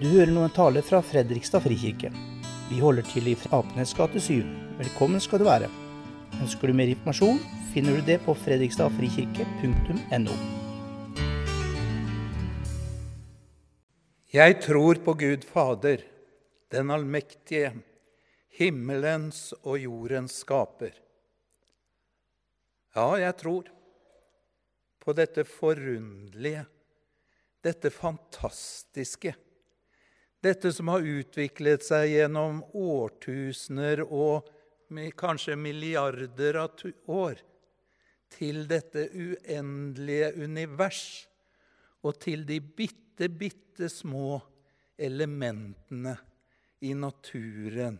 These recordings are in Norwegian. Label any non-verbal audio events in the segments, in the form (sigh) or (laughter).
Du hører nå en tale fra Fredrikstad frikirke. Vi holder til i Apenes gate 7. Velkommen skal du være. Ønsker du mer informasjon, finner du det på fredrikstadfrikirke.no. Jeg tror på Gud Fader, den allmektige, himmelens og jordens skaper. Ja, jeg tror på dette forunderlige, dette fantastiske, dette som har utviklet seg gjennom årtusener og kanskje milliarder av år, til dette uendelige univers og til de bitte, bitte små elementene i naturen,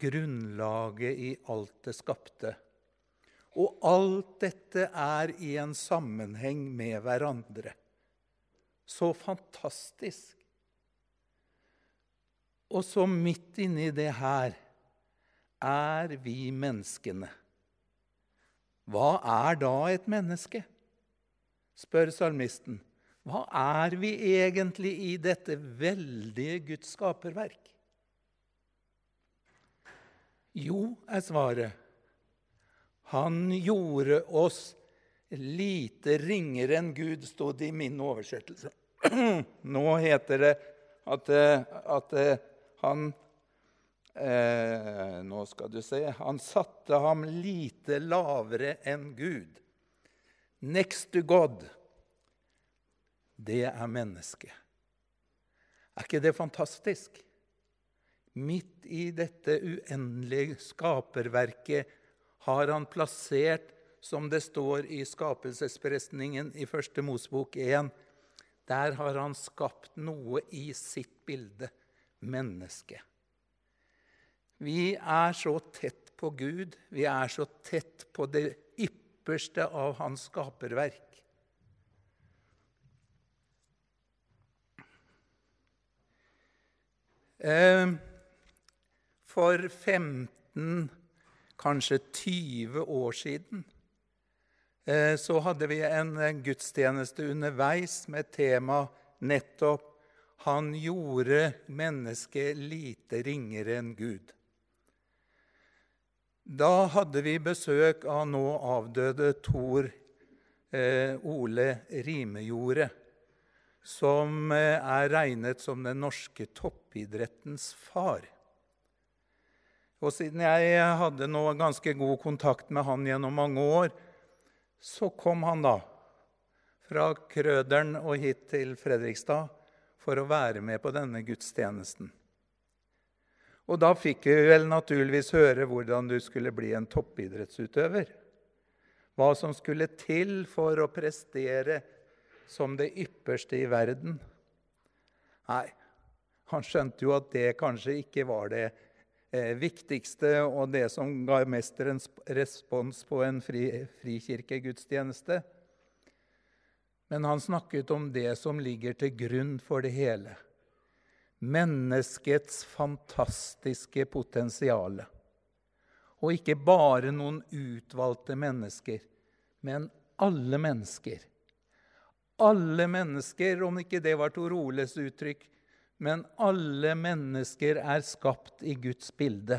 grunnlaget i alt det skapte. Og alt dette er i en sammenheng med hverandre. Så fantastisk. Og så midt inni det her er vi menneskene. Hva er da et menneske? spør salmisten. Hva er vi egentlig i dette veldige Guds skaperverk? Jo, er svaret. Han gjorde oss lite ringere enn Gud, stod det i min oversettelse. (clears throat) Nå heter det at, at han eh, Nå skal du se Han satte ham lite lavere enn Gud. Next to God. Det er mennesket. Er ikke det fantastisk? Midt i dette uendelige skaperverket har han plassert, som det står i skapelsesberetningen i første Mosbok 1, der har han skapt noe i sitt bilde mennesket. Vi er så tett på Gud, vi er så tett på det ypperste av hans skaperverk. Eh, for 15, kanskje 20 år siden eh, så hadde vi en gudstjeneste underveis med tema nettopp 'Han gjorde mennesket lite ringere enn Gud'. Da hadde vi besøk av nå avdøde Tor eh, Ole Rimejordet, som eh, er regnet som den norske toppidrettens far. Og siden jeg hadde nå ganske god kontakt med han gjennom mange år, så kom han da fra Krøderen og hit til Fredrikstad for å være med på denne gudstjenesten. Og da fikk vi vel naturligvis høre hvordan du skulle bli en toppidrettsutøver. Hva som skulle til for å prestere som det ypperste i verden. Nei, han skjønte jo at det kanskje ikke var det eh, viktigste og det som ga mest respons på en fri, frikirkegudstjeneste. Men han snakket om det som ligger til grunn for det hele. Menneskets fantastiske potensial. Og ikke bare noen utvalgte mennesker, men alle mennesker. Alle mennesker, om ikke det var Tor Oles uttrykk, men alle mennesker er skapt i Guds bilde.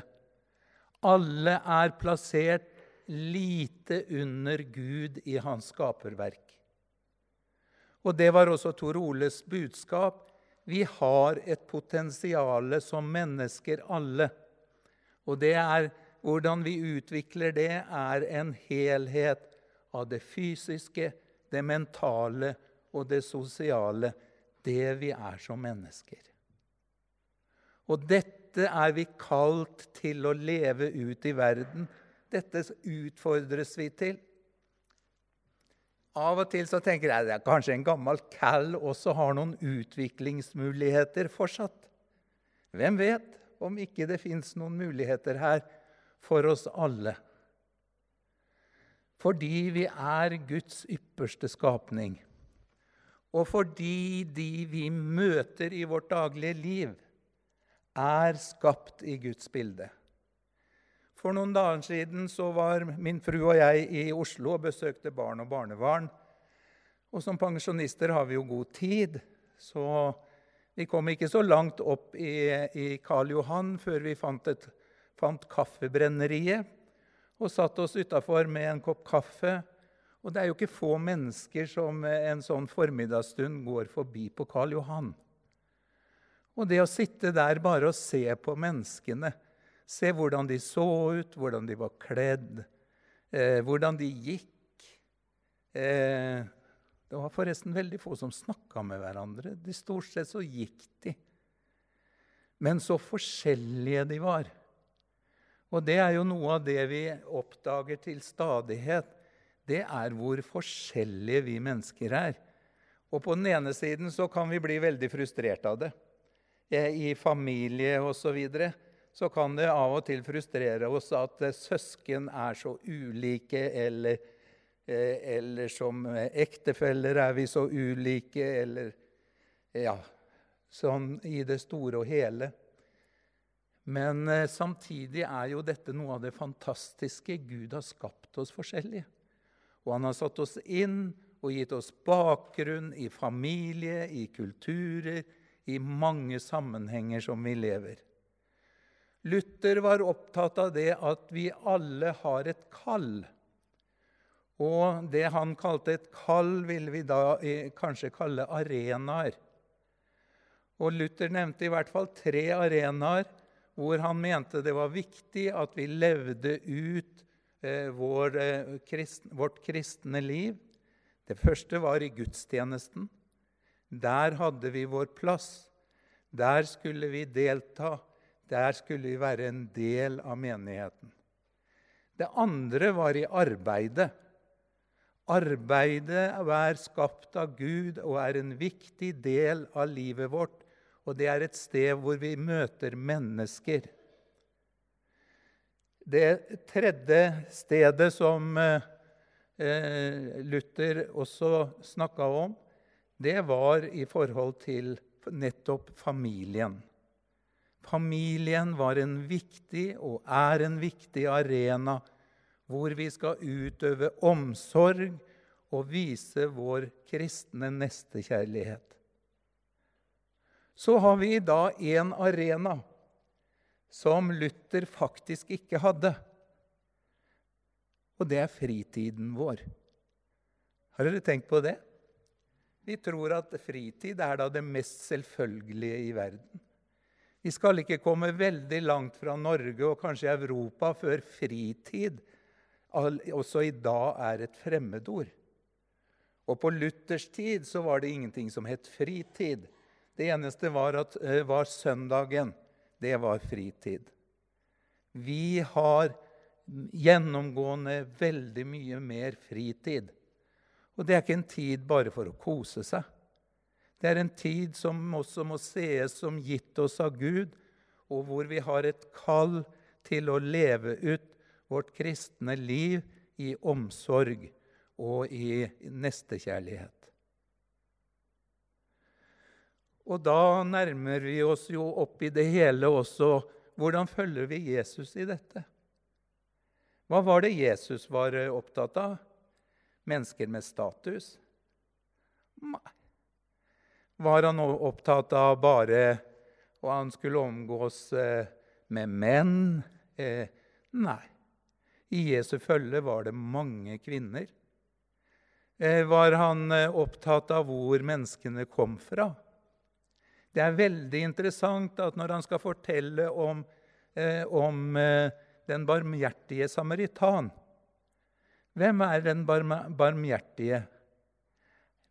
Alle er plassert lite under Gud i hans skaperverk. Og det var også Tor Oles budskap. Vi har et potensial som mennesker alle. Og det er hvordan vi utvikler det, er en helhet av det fysiske, det mentale og det sosiale. Det vi er som mennesker. Og dette er vi kalt til å leve ut i verden. Dette utfordres vi til. Av og til så tenker jeg at kanskje en gammel Cal også har noen utviklingsmuligheter fortsatt. Hvem vet om ikke det fins noen muligheter her for oss alle? Fordi vi er Guds ypperste skapning, og fordi de vi møter i vårt daglige liv, er skapt i Guds bilde. For noen dager siden var min fru og jeg i Oslo og besøkte barn og barnebarn. Og som pensjonister har vi jo god tid, så Vi kom ikke så langt opp i, i Karl Johan før vi fant, et, fant Kaffebrenneriet og satt oss utafor med en kopp kaffe. Og det er jo ikke få mennesker som en sånn formiddagsstund går forbi på Karl Johan. Og det å sitte der bare og se på menneskene, se hvordan de så ut, hvordan de var kledd, eh, hvordan de gikk eh, Det var forresten veldig få som snakka med hverandre. De Stort sett så gikk de. Men så forskjellige de var. Og det er jo noe av det vi oppdager til stadighet. Det er hvor forskjellige vi mennesker er. Og på den ene siden så kan vi bli veldig frustrert av det. Eh, i familie osv., så, kan det av og til frustrere oss at eh, søsken er så ulike, eller, eh, eller som ektefeller er vi så ulike, eller Ja, sånn i det store og hele. Men samtidig er jo dette noe av det fantastiske. Gud har skapt oss forskjellige. Og han har satt oss inn og gitt oss bakgrunn i familie, i kulturer, i mange sammenhenger som vi lever. Luther var opptatt av det at vi alle har et kall. Og det han kalte et kall, vil vi da kanskje kalle arenaer. Og Luther nevnte i hvert fall tre arenaer hvor han mente det var viktig at vi levde ut eh, vår, eh, krist, vårt kristne liv. Det første var i gudstjenesten. Der hadde vi vår plass. Der skulle vi delta. Der skulle vi være en del av menigheten. Det andre var i arbeidet. Arbeidet er skapt av Gud og er en viktig del av livet vårt. Og det er et sted hvor vi møter mennesker. Det tredje stedet som eh, Luther også snakka om, det var i forhold til nettopp familien. Familien var en viktig og er en viktig arena hvor vi skal utøve omsorg og vise vår kristne nestekjærlighet. Så har vi da en arena som Luther faktisk ikke hadde. Og det er fritiden vår. Har dere tenkt på det? Vi tror at fritid er da det mest selvfølgelige i verden. Vi skal ikke komme veldig langt fra Norge og kanskje Europa før fritid også i dag er et fremmedord. Og på Luthers tid så var det ingenting som het fritid. Det eneste var, at, eh, var søndagen. Det var fritid. Vi har gjennomgående veldig mye mer fritid. Og det er ikke en tid bare for å kose seg. Det er en tid som også må sees som gitt oss av Gud, og hvor vi har et kall til å leve ut vårt kristne liv i omsorg og i nestekjærlighet. Og da nærmer vi oss jo opp i det hele også hvordan følger vi Jesus i dette? Hva var det Jesus var opptatt av? mennesker med status? Nei. Var han opptatt av bare Og han skulle omgås eh, med menn? Eh, nei. I Jesu følge var det mange kvinner. Eh, var han opptatt av hvor menneskene kom fra? Det er veldig interessant at når han skal fortelle om, om den barmhjertige samaritan, hvem er den barmhjertige?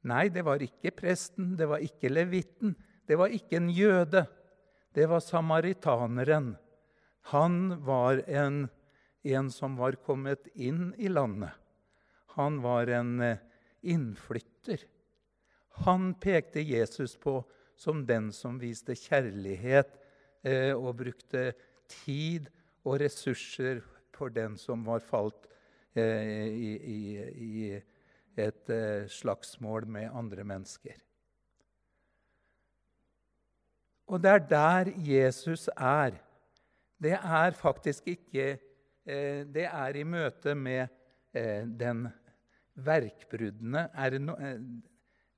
Nei, det var ikke presten, det var ikke levitten, det var ikke en jøde. Det var samaritaneren. Han var en, en som var kommet inn i landet. Han var en eh, innflytter. Han pekte Jesus på som den som viste kjærlighet eh, og brukte tid og ressurser for den som var falt Eh, i, i, i et eh, slagsmål med andre mennesker. Og det er der Jesus er. Det er faktisk ikke eh, Det er i møte med den verkbruddene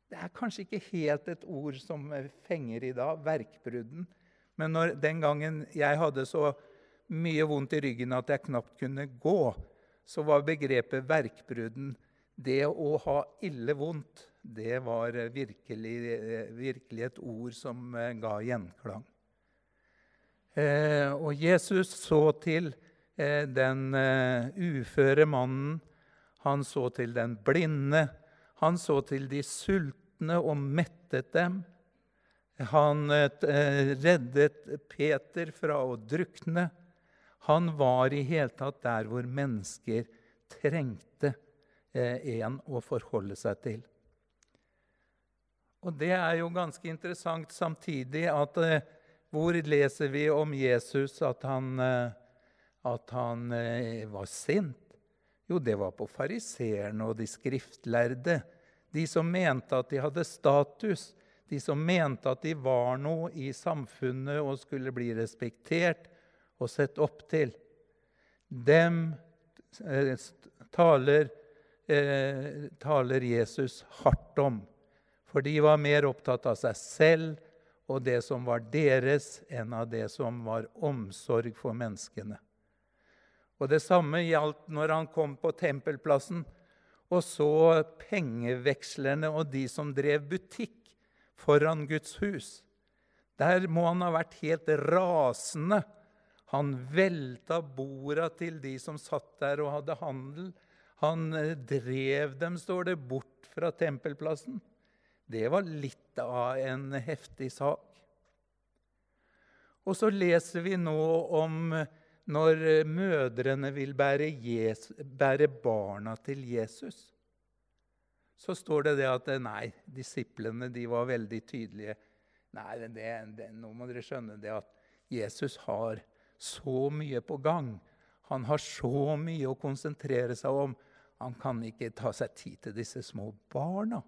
Det er kanskje ikke helt et ord som fenger i dag, verkbrudden. Men når, den gangen jeg hadde så mye vondt i ryggen at jeg knapt kunne gå, så var begrepet verkbrudden Det å ha ille vondt, det var virkelig, virkelig et ord som eh, ga gjenklang. Eh, og Jesus så til eh, den uføre mannen. Han så til den blinde. Han så til de sultne og mettet dem. Han reddet Peter fra å drukne. Han var i hele tatt der hvor mennesker trengte en å forholde seg til. Og det er jo ganske interessant samtidig at eh, hvor leser vi om Jesus at han, eh, at han eh, var sint? Jo, det var på fariseerne og de skriftlærde. De som mente at de hadde status, de som mente at de var noe i samfunnet og skulle bli respektert og sett opp til. Dem eh, taler, eh, taler Jesus hardt om. For de var mer opptatt av seg selv og det som var deres, enn av det som var omsorg for menneskene. Og Det samme gjaldt når han kom på tempelplassen og så pengevekslerne og de som drev butikk foran Guds hus. Der må han ha vært helt rasende. Han velta borda til de som satt der og hadde handel. Han eh, drev dem, står det, bort fra tempelplassen. Det var litt av en heftig sak. Og så leser vi nå om når mødrene vil bære, Jesus, bære barna til Jesus. Så står det det at nei, disiplene de var veldig tydelige. Nei, det, det, nå må dere skjønne det at Jesus har så mye på gang. Han har så mye å konsentrere seg om. Han kan ikke ta seg tid til disse små barna.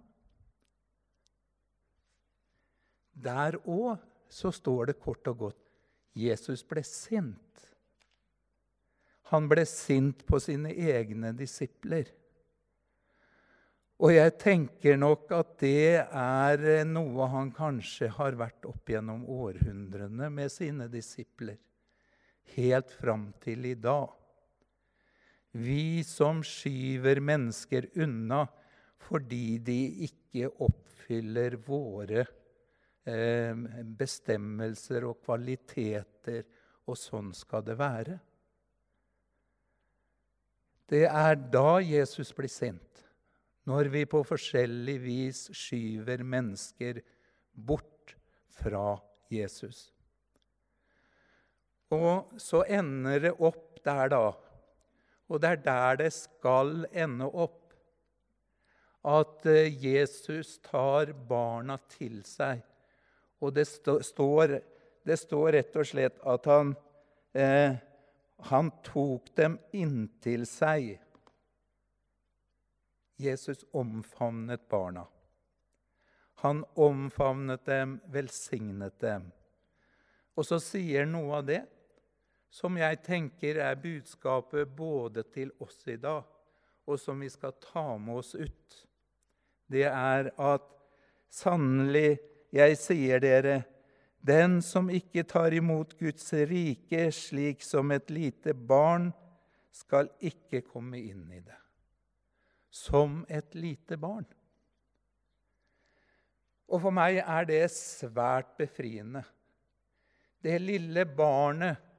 Der òg så står det kort og godt Jesus ble sint. Han ble sint på sine egne disipler. Og jeg tenker nok at det er noe han kanskje har vært opp gjennom århundrene med sine disipler, helt fram til i dag. Vi som skyver mennesker unna fordi de ikke oppfyller våre Eh, bestemmelser og kvaliteter, og sånn skal det være. Det er da Jesus blir sint, når vi på forskjellig vis skyver mennesker bort fra Jesus. Og så ender det opp der, da. Og det er der det skal ende opp. At eh, Jesus tar barna til seg og det, står, det står, rett og slett at han, eh, han tok dem inntil seg. Jesus omfavnet barna. Han omfavnet dem, velsignet dem. Og så sier noe av det som jeg tenker er budskapet både til oss i dag, og som vi skal ta med oss ut. Det er at sannelig jeg sier dere, den som ikke tar imot Guds rike slik som et lite barn, skal ikke komme inn i det. Som et lite barn. Og for meg er det svært befriende. Det lille barnet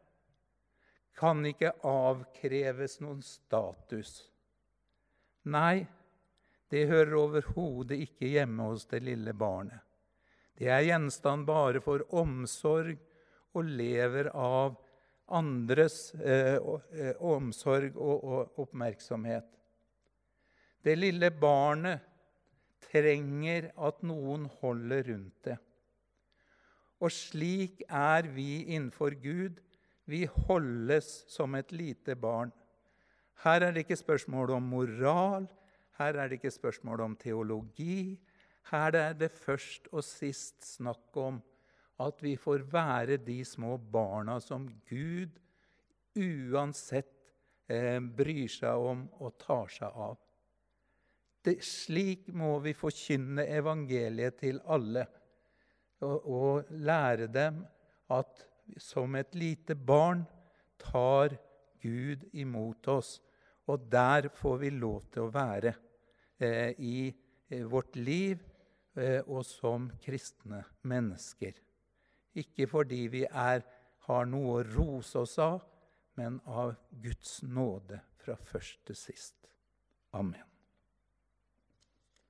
kan ikke avkreves noen status. Nei, det hører overhodet ikke hjemme hos det lille barnet. Det er gjenstand bare for omsorg og lever av andres eh, eh, omsorg og, og oppmerksomhet. Det lille barnet trenger at noen holder rundt det. Og slik er vi innenfor Gud. Vi holdes som et lite barn. Her er det ikke spørsmål om moral, her er det ikke spørsmål om teologi, her er det først og sist snakk om at vi får være de små barna som Gud uansett eh, bryr seg om og tar seg av. Det, slik må vi forkynne evangeliet til alle og, og lære dem at som et lite barn tar Gud imot oss. Og der får vi lov til å være eh, i eh, vårt liv eh, og som kristne mennesker. Ikke fordi vi er, har noe å rose oss av, men av Guds nåde fra først til sist. Amen.